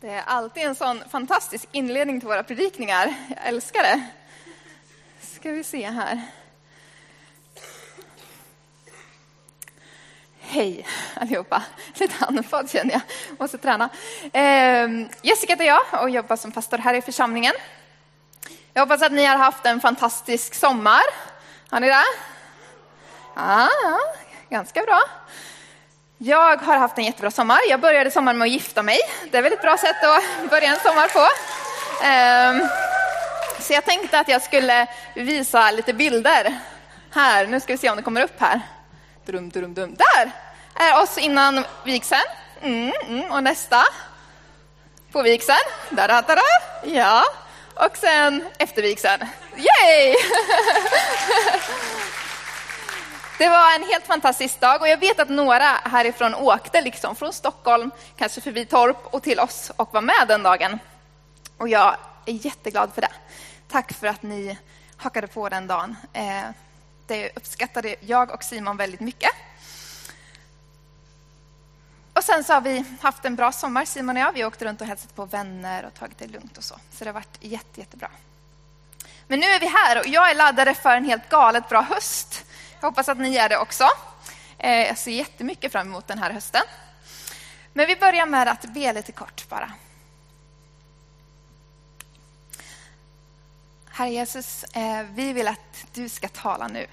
Det är alltid en sån fantastisk inledning till våra predikningar. Jag älskar det. Ska vi se här. Hej allihopa. Lite andfådd känner jag. Måste träna. Ehm, Jessica heter jag och jobbar som pastor här i församlingen. Jag hoppas att ni har haft en fantastisk sommar. Har ni det? Ja, ah, ganska bra. Jag har haft en jättebra sommar. Jag började sommaren med att gifta mig. Det är väl ett bra sätt att börja en sommar på. Ehm, så jag tänkte att jag skulle visa lite bilder. Här, nu ska vi se om det kommer upp här. Drum, drum, drum. Där är oss innan vigseln. Mm, mm. Och nästa på vigseln. Där, där, där. Ja. Och sen efter vigseln. Yay! Det var en helt fantastisk dag och jag vet att några härifrån åkte liksom från Stockholm, kanske förbi Torp och till oss och var med den dagen. Och jag är jätteglad för det. Tack för att ni hakade på den dagen. Eh, det uppskattade jag och Simon väldigt mycket. Och sen så har vi haft en bra sommar, Simon och jag. Vi åkte runt och hälsat på vänner och tagit det lugnt och så. Så det har varit jätte, jättebra. Men nu är vi här och jag är laddad för en helt galet bra höst. Jag hoppas att ni är det också. Eh, jag ser jättemycket fram emot den här hösten. Men vi börjar med att be lite kort bara. Herre Jesus, eh, vi vill att du ska tala nu.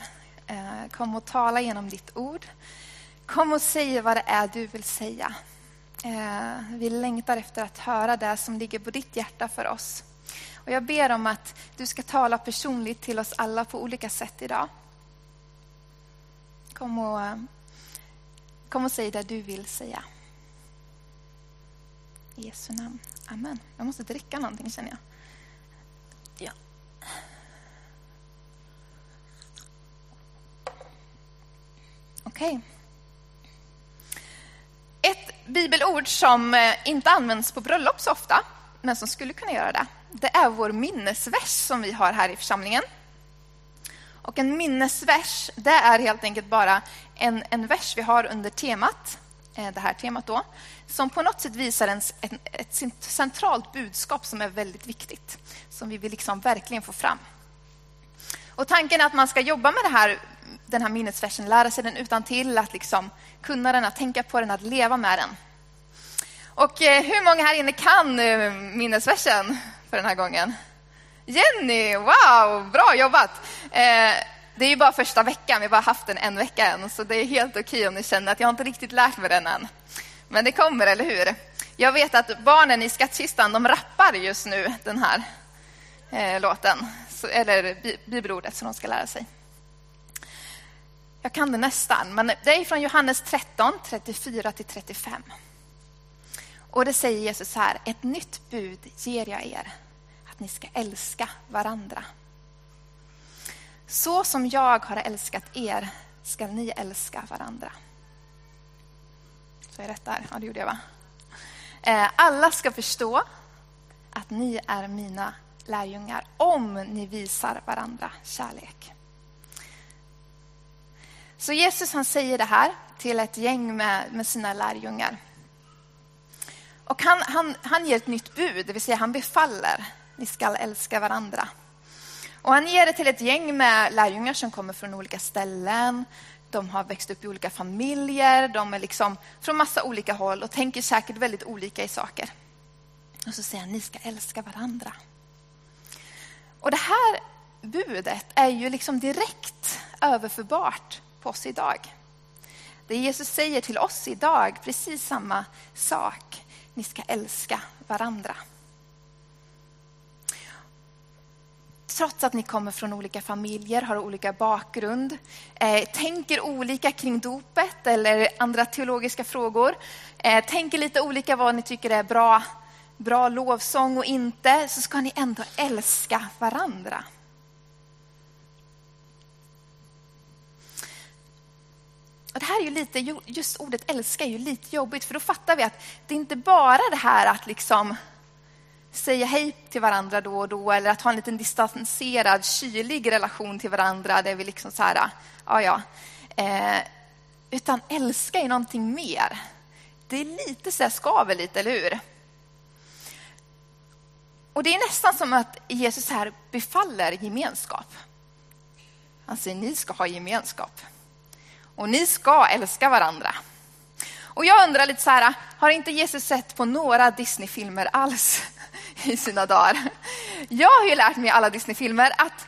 Eh, kom och tala genom ditt ord. Kom och säg vad det är du vill säga. Vi längtar efter att höra det som ligger på ditt hjärta för oss. Och jag ber om att du ska tala personligt till oss alla på olika sätt idag. Kom och, eh, kom och säg det du vill säga. I Jesu namn. Amen. Jag måste dricka någonting känner jag. Ja. Okej. Okay. Ett bibelord som eh, inte används på bröllop så ofta, men som skulle kunna göra det, det är vår minnesvers som vi har här i församlingen. Och en minnesvers, det är helt enkelt bara en, en vers vi har under temat, eh, det här temat då, som på något sätt visar en, ett, ett centralt budskap som är väldigt viktigt, som vi vill liksom verkligen få fram. Och tanken är att man ska jobba med det här, den här minnesversen, lära sig den utan till att liksom kunna den, att tänka på den, att leva med den. Och eh, hur många här inne kan eh, minnesversen för den här gången? Jenny, wow, bra jobbat! Eh, det är ju bara första veckan, vi har bara haft den en vecka än, så det är helt okej om ni känner att jag inte riktigt lärt mig den än. Men det kommer, eller hur? Jag vet att barnen i skattkistan, de rappar just nu den här eh, låten, så, eller bibelordet som de ska lära sig. Jag kan det nästan, men det är från Johannes 13, 34-35. Och det säger Jesus här, ett nytt bud ger jag er att ni ska älska varandra. Så som jag har älskat er ska ni älska varandra. Så är rätt där? Ja, det gjorde jag va? Eh, alla ska förstå att ni är mina lärjungar om ni visar varandra kärlek. Så Jesus han säger det här till ett gäng med, med sina lärjungar. Och han, han, han ger ett nytt bud, det vill säga han befaller ni ska älska varandra. Och han ger det till ett gäng med lärjungar som kommer från olika ställen. De har växt upp i olika familjer, de är liksom från massa olika håll och tänker säkert väldigt olika i saker. Och så säger han, ni ska älska varandra. Och det här budet är ju liksom direkt överförbart på oss idag. Det Jesus säger till oss idag, precis samma sak. Ni ska älska varandra. Trots att ni kommer från olika familjer, har olika bakgrund, eh, tänker olika kring dopet eller andra teologiska frågor, eh, tänker lite olika vad ni tycker är bra, bra lovsång och inte, så ska ni ändå älska varandra. Och det här är ju lite, just ordet älska är ju lite jobbigt, för då fattar vi att det är inte bara det här att liksom säga hej till varandra då och då eller att ha en liten distanserad, kylig relation till varandra där vi liksom så här, ja ja. Eh, utan älska är någonting mer. Det är lite så här skaver lite, eller hur? Och det är nästan som att Jesus här befaller gemenskap. Han säger ni ska ha gemenskap. Och ni ska älska varandra. Och jag undrar lite så här, har inte Jesus sett på några Disney-filmer alls i sina dagar? Jag har ju lärt mig i alla Disney-filmer att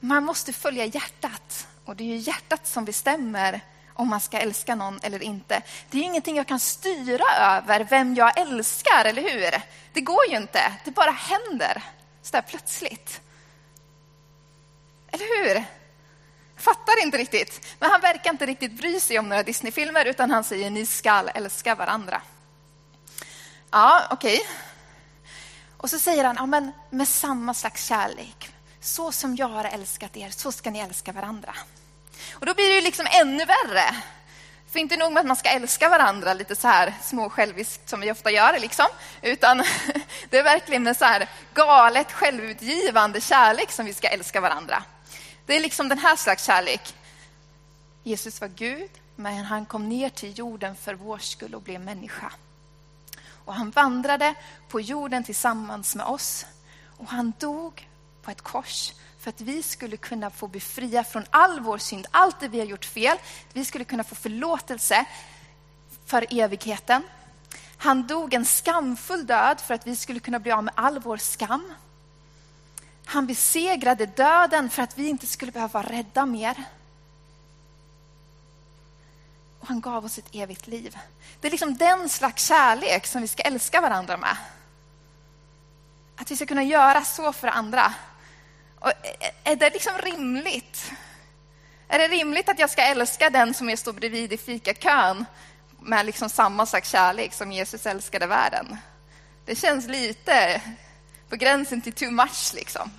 man måste följa hjärtat. Och det är ju hjärtat som bestämmer om man ska älska någon eller inte. Det är ingenting jag kan styra över vem jag älskar, eller hur? Det går ju inte. Det bara händer så där plötsligt. Eller hur? Fattar inte riktigt. Men han verkar inte riktigt bry sig om några Disneyfilmer utan han säger ni ska älska varandra. Ja, okej. Okay. Och så säger han, ja, men med samma slags kärlek. Så som jag har älskat er, så ska ni älska varandra. Och då blir det ju liksom ännu värre. För inte nog med att man ska älska varandra lite så här småsjälviskt som vi ofta gör, liksom, utan det är verkligen med så här galet självutgivande kärlek som vi ska älska varandra. Det är liksom den här slags kärlek. Jesus var Gud, men han kom ner till jorden för vår skull och blev människa. Och han vandrade på jorden tillsammans med oss och han dog på ett kors för att vi skulle kunna få befria från all vår synd, allt det vi har gjort fel. Vi skulle kunna få förlåtelse för evigheten. Han dog en skamfull död för att vi skulle kunna bli av med all vår skam. Han besegrade döden för att vi inte skulle behöva vara rädda mer. Och han gav oss ett evigt liv. Det är liksom den slags kärlek som vi ska älska varandra med. Att vi ska kunna göra så för andra. Och är det liksom rimligt? Är det rimligt att jag ska älska den som jag står bredvid i fikakön med liksom samma slags kärlek som Jesus älskade världen? Det känns lite på gränsen till too much. Liksom.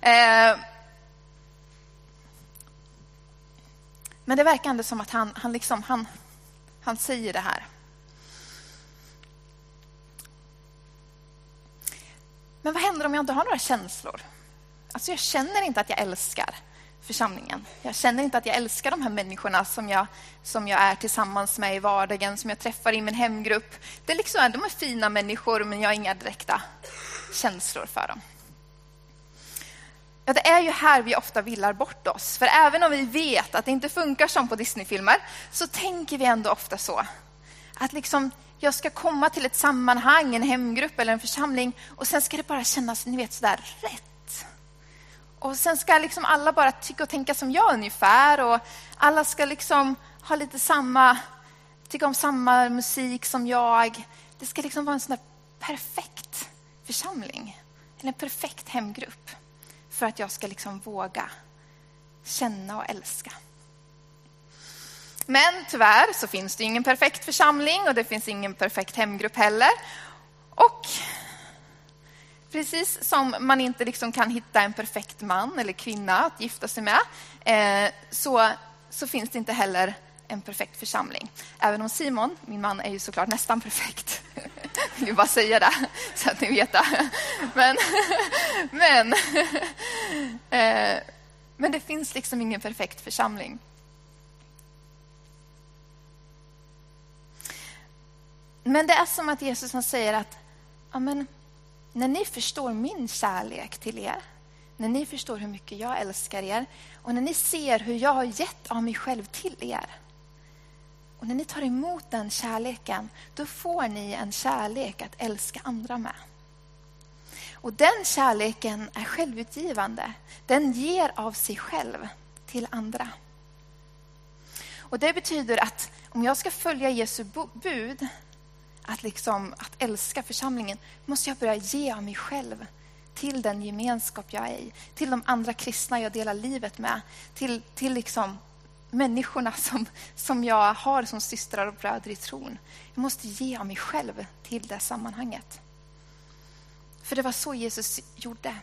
Eh, men det verkar ändå som att han, han, liksom, han, han säger det här. Men vad händer om jag inte har några känslor? Alltså jag känner inte att jag älskar församlingen. Jag känner inte att jag älskar de här människorna som jag, som jag är tillsammans med i vardagen, som jag träffar i min hemgrupp. Det är liksom, de är fina människor, men jag har inga direkta känslor för dem. Ja, det är ju här vi ofta villar bort oss. För även om vi vet att det inte funkar som på Disneyfilmer så tänker vi ändå ofta så. Att liksom, jag ska komma till ett sammanhang, en hemgrupp eller en församling och sen ska det bara kännas ni vet, sådär rätt. Och sen ska liksom alla bara tycka och tänka som jag ungefär och alla ska liksom ha lite samma, tycka om samma musik som jag. Det ska liksom vara en sån där perfekt församling. Eller en perfekt hemgrupp. För att jag ska liksom våga känna och älska. Men tyvärr så finns det ingen perfekt församling och det finns ingen perfekt hemgrupp heller. Och precis som man inte liksom kan hitta en perfekt man eller kvinna att gifta sig med eh, så, så finns det inte heller en perfekt församling. Även om Simon, min man, är ju såklart nästan perfekt. Jag vill bara säga det, så att ni vet det. Men, men, eh, men det finns liksom ingen perfekt församling. Men det är som att Jesus han säger att amen, när ni förstår min kärlek till er, när ni förstår hur mycket jag älskar er och när ni ser hur jag har gett av mig själv till er, och när ni tar emot den kärleken, då får ni en kärlek att älska andra med. Och den kärleken är självutgivande. Den ger av sig själv till andra. Och Det betyder att om jag ska följa Jesu bud, att, liksom, att älska församlingen, måste jag börja ge av mig själv till den gemenskap jag är i, till de andra kristna jag delar livet med, till, till liksom människorna som, som jag har som systrar och bröder i tron. Jag måste ge av mig själv till det sammanhanget. För det var så Jesus gjorde.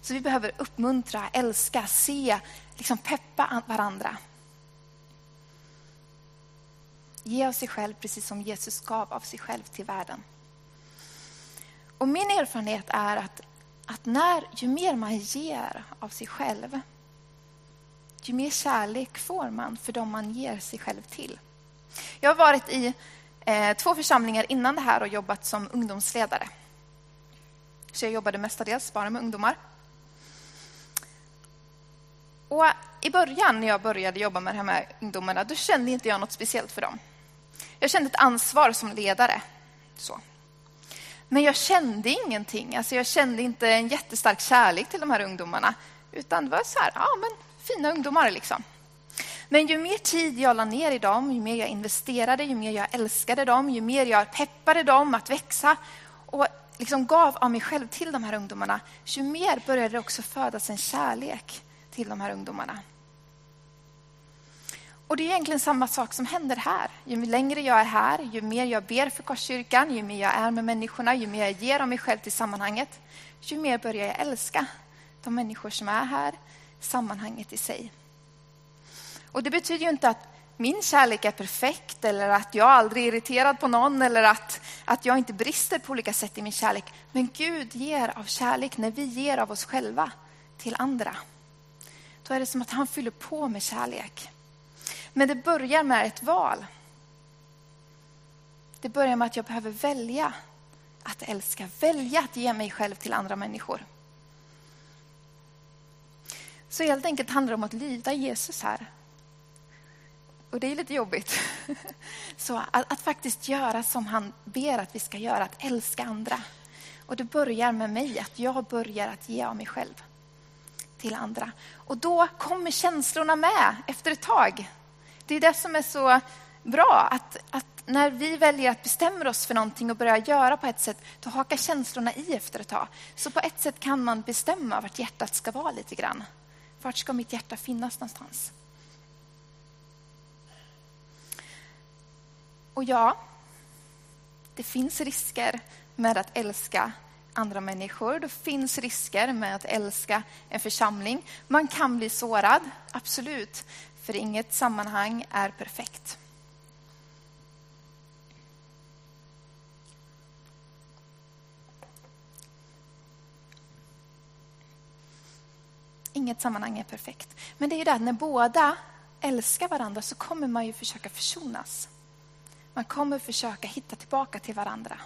Så vi behöver uppmuntra, älska, se, liksom peppa varandra. Ge av sig själv precis som Jesus gav av sig själv till världen. Och min erfarenhet är att, att när, ju mer man ger av sig själv ju mer kärlek får man för dem man ger sig själv till. Jag har varit i eh, två församlingar innan det här och jobbat som ungdomsledare. Så jag jobbade mestadels bara med ungdomar. Och I början när jag började jobba med de här ungdomarna, då kände inte jag något speciellt för dem. Jag kände ett ansvar som ledare. Så. Men jag kände ingenting. Alltså jag kände inte en jättestark kärlek till de här ungdomarna. Utan det var så här, ja men fina ungdomar liksom. Men ju mer tid jag la ner i dem, ju mer jag investerade, ju mer jag älskade dem, ju mer jag peppade dem att växa och liksom gav av mig själv till de här ungdomarna, ju mer började det också födas en kärlek till de här ungdomarna. Och det är egentligen samma sak som händer här. Ju längre jag är här, ju mer jag ber för Korskyrkan, ju mer jag är med människorna, ju mer jag ger av mig själv till sammanhanget, ju mer börjar jag älska de människor som är här, sammanhanget i sig. Och det betyder ju inte att min kärlek är perfekt eller att jag aldrig är irriterad på någon eller att, att jag inte brister på olika sätt i min kärlek. Men Gud ger av kärlek när vi ger av oss själva till andra. Då är det som att han fyller på med kärlek. Men det börjar med ett val. Det börjar med att jag behöver välja att älska, välja att ge mig själv till andra människor. Så helt enkelt handlar det om att lyda Jesus här. Och det är lite jobbigt. Så att, att, faktiskt göra som han ber att vi ska göra, att älska andra. Och det börjar med mig, att jag börjar att ge av mig själv till andra. Och då kommer känslorna med efter ett tag. Det är det som är så bra, att, att när vi väljer att bestämma oss för någonting och börjar göra på ett sätt, då hakar känslorna i efter ett tag. Så på ett sätt kan man bestämma vart hjärtat ska vara lite grann. Vart ska mitt hjärta finnas någonstans? Och ja, det finns risker med att älska andra människor. Det finns risker med att älska en församling. Man kan bli sårad, absolut. För inget sammanhang är perfekt. Inget sammanhang är perfekt. Men det är ju det att när båda älskar varandra så kommer man ju försöka försonas. Man kommer försöka hitta tillbaka till varandra.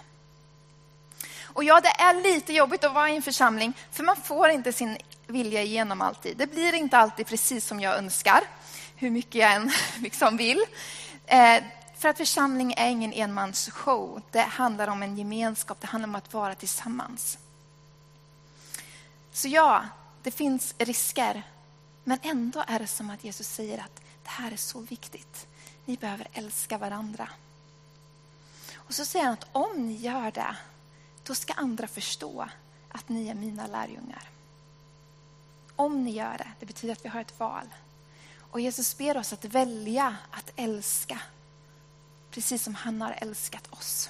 Och ja, det är lite jobbigt att vara i en församling, för man får inte sin vilja igenom alltid. Det blir inte alltid precis som jag önskar, hur mycket jag än liksom vill. Eh, för att församling är ingen enmansshow. Det handlar om en gemenskap, det handlar om att vara tillsammans. Så ja, det finns risker. Men ändå är det som att Jesus säger att det här är så viktigt. Ni behöver älska varandra. Och så säger han att om ni gör det, då ska andra förstå att ni är mina lärjungar. Om ni gör det, det betyder att vi har ett val. Och Jesus ber oss att välja att älska, precis som han har älskat oss.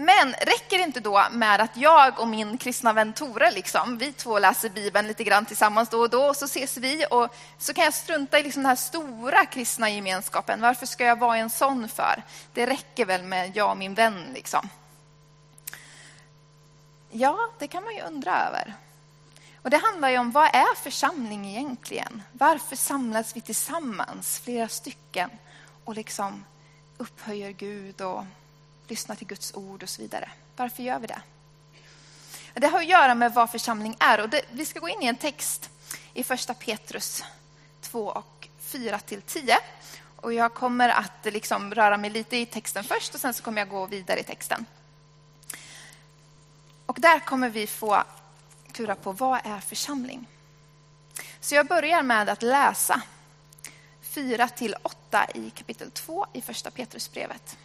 Men räcker det inte då med att jag och min kristna vän Tore, liksom, vi två läser Bibeln lite grann tillsammans då och då och så ses vi och så kan jag strunta i liksom den här stora kristna gemenskapen. Varför ska jag vara en sån för? Det räcker väl med jag och min vän liksom. Ja, det kan man ju undra över. Och det handlar ju om vad är församling egentligen? Varför samlas vi tillsammans, flera stycken, och liksom upphöjer Gud och lyssna till Guds ord och så vidare. Varför gör vi det? Det har att göra med vad församling är. Och det, vi ska gå in i en text i första Petrus 2 och 4 till 10. Och jag kommer att liksom röra mig lite i texten först och sen så kommer jag gå vidare i texten. Och där kommer vi få klura på vad är församling. Så jag börjar med att läsa 4 till 8 i kapitel 2 i första Petrusbrevet.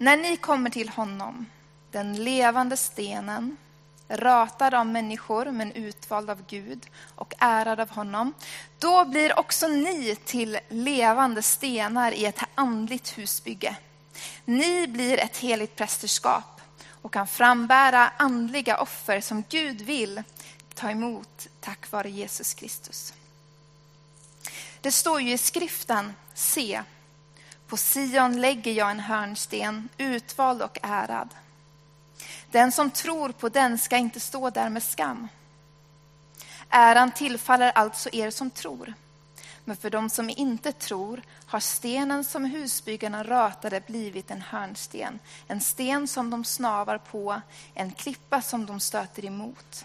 När ni kommer till honom, den levande stenen, ratad av människor men utvald av Gud och ärad av honom, då blir också ni till levande stenar i ett andligt husbygge. Ni blir ett heligt prästerskap och kan frambära andliga offer som Gud vill ta emot tack vare Jesus Kristus. Det står ju i skriften, se, på Sion lägger jag en hörnsten, utvald och ärad. Den som tror på den ska inte stå där med skam. Äran tillfaller alltså er som tror. Men för dem som inte tror har stenen som husbyggarna ratade blivit en hörnsten, en sten som de snavar på, en klippa som de stöter emot.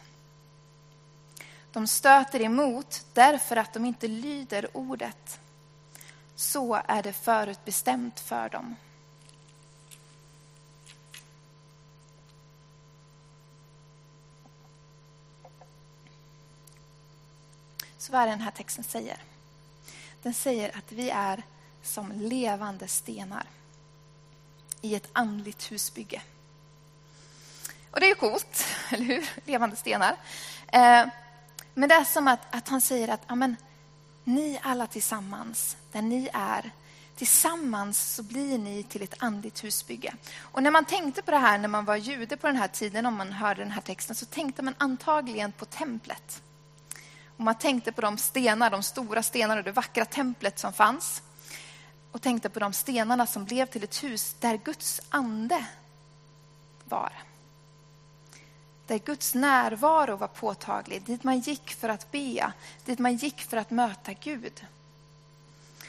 De stöter emot därför att de inte lyder ordet. Så är det förutbestämt för dem. Så vad är det den här texten säger? Den säger att vi är som levande stenar i ett andligt husbygge. Och det är ju coolt, eller hur? Levande stenar. Eh, men det är som att, att han säger att amen, ni alla tillsammans, där ni är, tillsammans så blir ni till ett andligt husbygge. Och när man tänkte på det här när man var jude på den här tiden, om man hörde den här texten, så tänkte man antagligen på templet. Och man tänkte på de stenar, de stora stenarna och det vackra templet som fanns. Och tänkte på de stenarna som blev till ett hus där Guds ande var. Där Guds närvaro var påtaglig, dit man gick för att be, dit man gick för att möta Gud.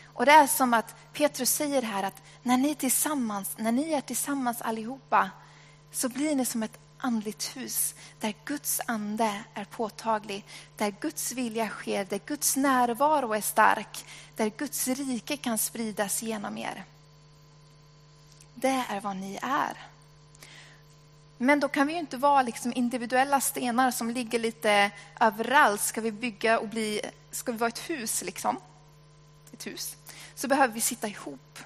Och det är som att Petrus säger här att när ni, tillsammans, när ni är tillsammans allihopa så blir ni som ett andligt hus där Guds ande är påtaglig, där Guds vilja sker, där Guds närvaro är stark, där Guds rike kan spridas genom er. Det är vad ni är. Men då kan vi ju inte vara liksom individuella stenar som ligger lite överallt. Ska vi bygga och bli, ska vi vara ett hus liksom, ett hus, så behöver vi sitta ihop.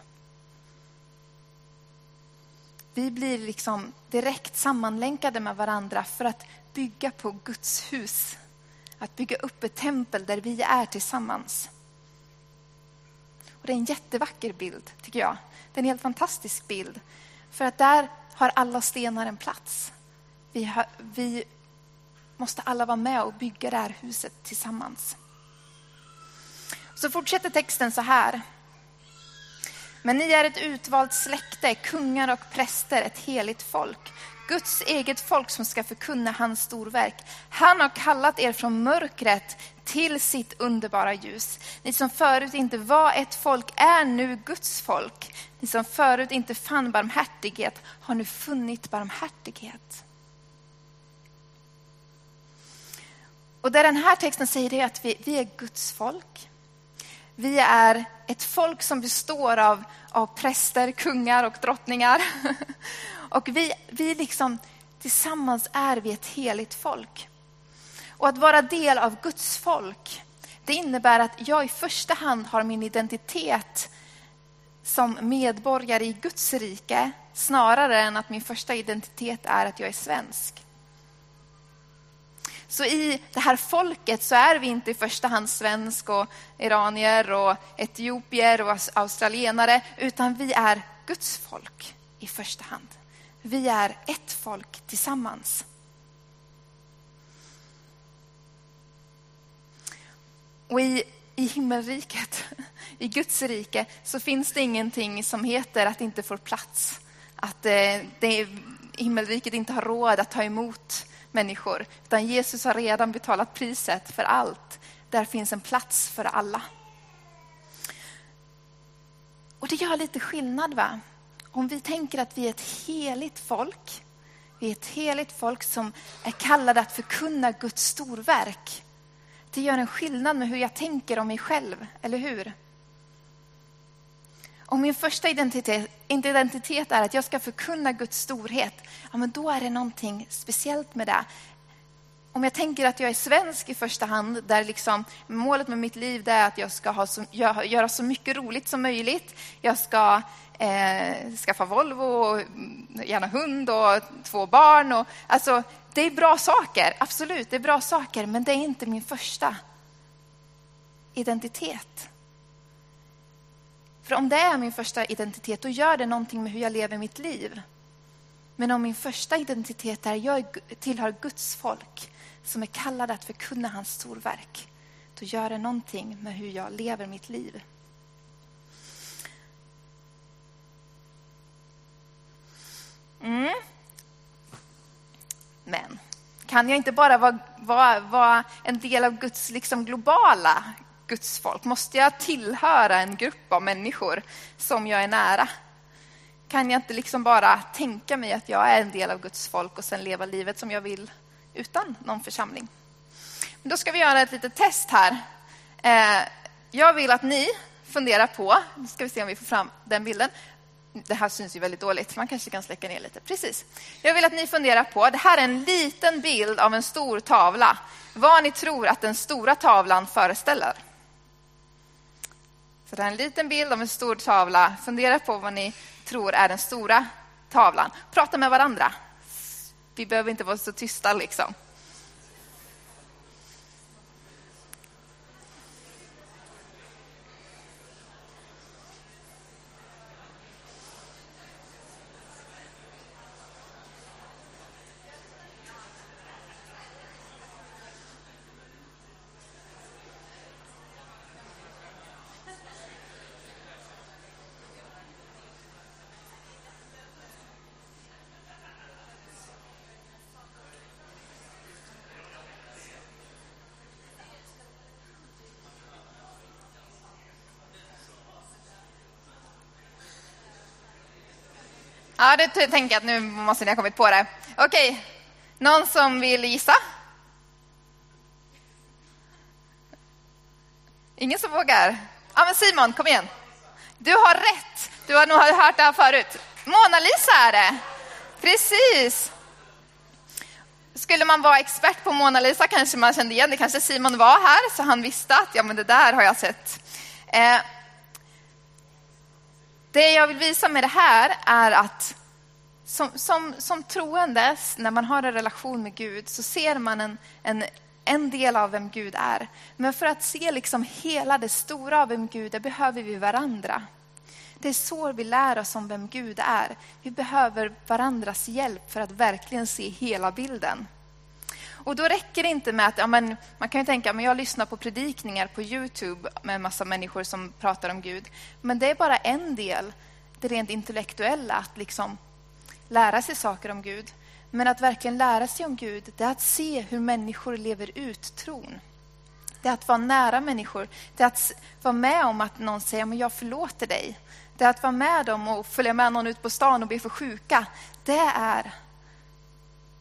Vi blir liksom direkt sammanlänkade med varandra för att bygga på Guds hus. Att bygga upp ett tempel där vi är tillsammans. Och det är en jättevacker bild, tycker jag. Det är en helt fantastisk bild. För att där har alla stenar en plats. Vi, har, vi måste alla vara med och bygga det här huset tillsammans. Så fortsätter texten så här. Men ni är ett utvalt släkte, kungar och präster, ett heligt folk. Guds eget folk som ska förkunna hans storverk. Han har kallat er från mörkret till sitt underbara ljus. Ni som förut inte var ett folk är nu Guds folk. Ni som förut inte fann barmhärtighet har nu funnit barmhärtighet. Och det den här texten säger är att vi, vi är Guds folk. Vi är ett folk som består av, av präster, kungar och drottningar. Och vi, vi liksom, tillsammans är vi ett heligt folk. Och att vara del av Guds folk, det innebär att jag i första hand har min identitet som medborgare i Guds rike snarare än att min första identitet är att jag är svensk. Så i det här folket så är vi inte i första hand svensk och iranier och etiopier och australienare, utan vi är Guds folk i första hand. Vi är ett folk tillsammans. Och i, i himmelriket, i Guds rike, så finns det ingenting som heter att det inte får plats. Att eh, det, himmelriket inte har råd att ta emot människor. Utan Jesus har redan betalat priset för allt. Där finns en plats för alla. Och det gör lite skillnad va? Om vi tänker att vi är ett heligt folk. Vi är ett heligt folk som är kallade att förkunna Guds storverk. Det gör en skillnad med hur jag tänker om mig själv, eller hur? Om min första identitet, identitet är att jag ska förkunna Guds storhet, ja, men då är det någonting speciellt med det. Om jag tänker att jag är svensk i första hand, där liksom målet med mitt liv är att jag ska ha så, göra så mycket roligt som möjligt. Jag ska eh, skaffa Volvo, och mm, gärna hund och två barn. Och, alltså, det är bra saker, absolut, det är bra saker, men det är inte min första identitet. För om det är min första identitet, då gör det någonting med hur jag lever mitt liv. Men om min första identitet är att jag tillhör Guds folk som är kallade att förkunna hans storverk, då gör det någonting med hur jag lever mitt liv. Mm. Men kan jag inte bara vara, vara, vara en del av Guds liksom globala Guds folk? Måste jag tillhöra en grupp av människor som jag är nära? Kan jag inte liksom bara tänka mig att jag är en del av Guds folk och sen leva livet som jag vill utan någon församling? Men då ska vi göra ett litet test här. Eh, jag vill att ni funderar på, nu ska vi se om vi får fram den bilden. Det här syns ju väldigt dåligt, man kanske kan släcka ner lite. Precis. Jag vill att ni funderar på, det här är en liten bild av en stor tavla. Vad ni tror att den stora tavlan föreställer. Så det här är en liten bild av en stor tavla. Fundera på vad ni tror är den stora tavlan. Prata med varandra. Vi behöver inte vara så tysta liksom. Ja, det tänker jag att nu måste ni ha kommit på det. Okej, någon som vill gissa? Ingen som vågar? Ja, men Simon, kom igen. Du har rätt. Du har nog hört det här förut. Mona Lisa är det. Precis. Skulle man vara expert på Mona Lisa kanske man kände igen det. Kanske Simon var här så han visste att ja, men det där har jag sett. Eh, det jag vill visa med det här är att som, som, som troende, när man har en relation med Gud, så ser man en, en, en del av vem Gud är. Men för att se liksom hela det stora av vem Gud är behöver vi varandra. Det är så vi lär oss om vem Gud är. Vi behöver varandras hjälp för att verkligen se hela bilden. Och då räcker det inte med att, ja, men, man kan ju tänka, men jag lyssnar på predikningar på Youtube med en massa människor som pratar om Gud. Men det är bara en del, det rent intellektuella, att liksom lära sig saker om Gud. Men att verkligen lära sig om Gud, det är att se hur människor lever ut tron. Det är att vara nära människor. Det är att vara med om att någon säger, men jag förlåter dig. Det är att vara med dem och följa med någon ut på stan och be för sjuka. Det är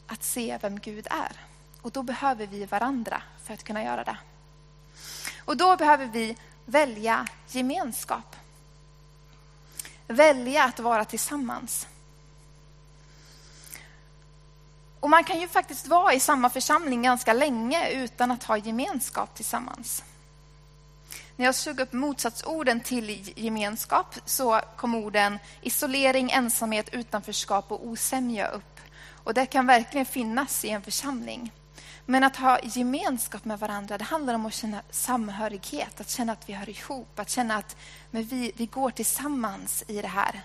att se vem Gud är. Och då behöver vi varandra för att kunna göra det. Och då behöver vi välja gemenskap. Välja att vara tillsammans. Och man kan ju faktiskt vara i samma församling ganska länge utan att ha gemenskap tillsammans. När jag såg upp motsatsorden till gemenskap så kom orden isolering, ensamhet, utanförskap och osämja upp. Och det kan verkligen finnas i en församling. Men att ha gemenskap med varandra, det handlar om att känna samhörighet, att känna att vi hör ihop, att känna att men vi, vi går tillsammans i det här.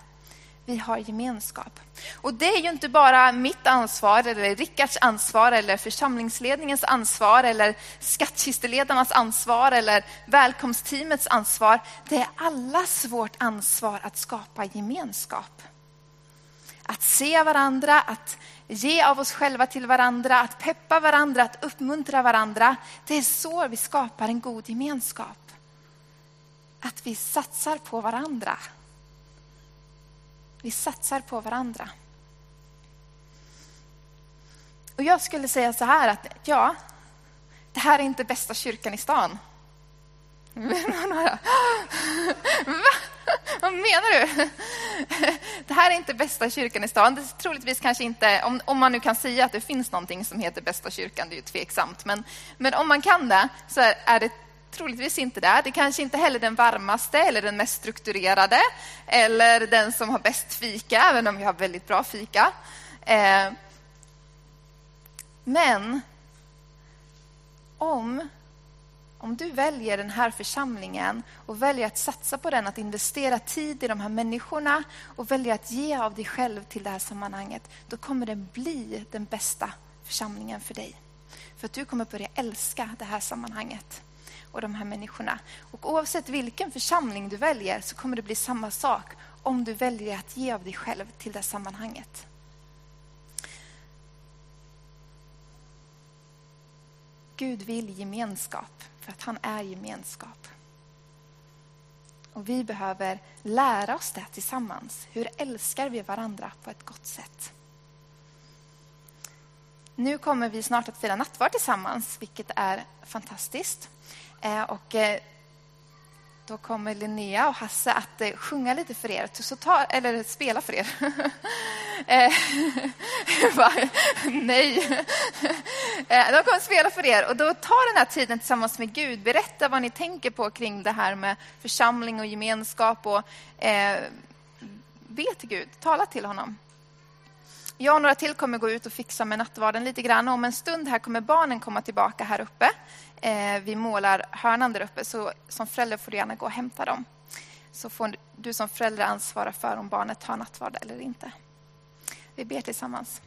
Vi har gemenskap. Och det är ju inte bara mitt ansvar, eller Rickards ansvar, eller församlingsledningens ansvar, eller skattkisteledarnas ansvar, eller välkomstteamets ansvar. Det är allas vårt ansvar att skapa gemenskap. Att se varandra, att ge av oss själva till varandra, att peppa varandra, att uppmuntra varandra. Det är så vi skapar en god gemenskap. Att vi satsar på varandra. Vi satsar på varandra. Och jag skulle säga så här att ja, det här är inte bästa kyrkan i stan. Va? Vad menar du? Det här är inte bästa kyrkan i stan. Det är troligtvis kanske inte, om, om man nu kan säga att det finns någonting som heter bästa kyrkan, det är ju tveksamt. Men, men om man kan det så är det troligtvis inte det. Det är kanske inte heller den varmaste eller den mest strukturerade eller den som har bäst fika, även om vi har väldigt bra fika. Eh, men om om du väljer den här församlingen och väljer att satsa på den, att investera tid i de här människorna och väljer att ge av dig själv till det här sammanhanget, då kommer den bli den bästa församlingen för dig. För att du kommer börja älska det här sammanhanget och de här människorna. Och oavsett vilken församling du väljer så kommer det bli samma sak om du väljer att ge av dig själv till det sammanhanget. Gud vill gemenskap för att han är gemenskap. Och vi behöver lära oss det tillsammans. Hur älskar vi varandra på ett gott sätt? Nu kommer vi snart att fira nattvard tillsammans, vilket är fantastiskt. Eh, och eh, då kommer Linnea och Hasse att eh, sjunga lite för er, så ta, eller spela för er. Eh, nej. Eh, de kommer att spela för er och då ta den här tiden tillsammans med Gud. Berätta vad ni tänker på kring det här med församling och gemenskap och eh, be till Gud, tala till honom. Jag och några till kommer gå ut och fixa med nattvarden lite grann. Om en stund här kommer barnen komma tillbaka här uppe. Eh, vi målar hörnan där uppe, så som förälder får du gärna gå och hämta dem. Så får du som förälder ansvara för om barnet har nattvard eller inte. Vi ber tillsammans.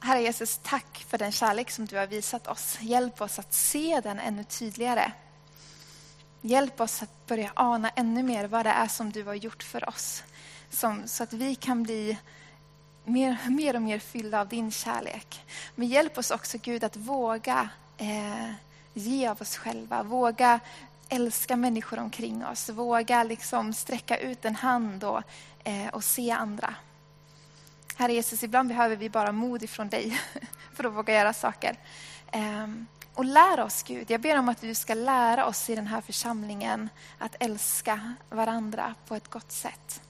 Herre Jesus, tack för den kärlek som du har visat oss. Hjälp oss att se den ännu tydligare. Hjälp oss att börja ana ännu mer vad det är som du har gjort för oss som, så att vi kan bli mer, mer och mer fyllda av din kärlek. Men hjälp oss också Gud att våga eh, ge av oss själva, våga älska människor omkring oss, våga liksom sträcka ut en hand och, eh, och se andra. Herre Jesus, ibland behöver vi bara mod ifrån dig för att våga göra saker. Eh, och lär oss Gud. Jag ber om att du ska lära oss i den här församlingen att älska varandra på ett gott sätt.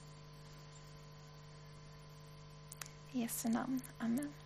I Jesu namn. Amen.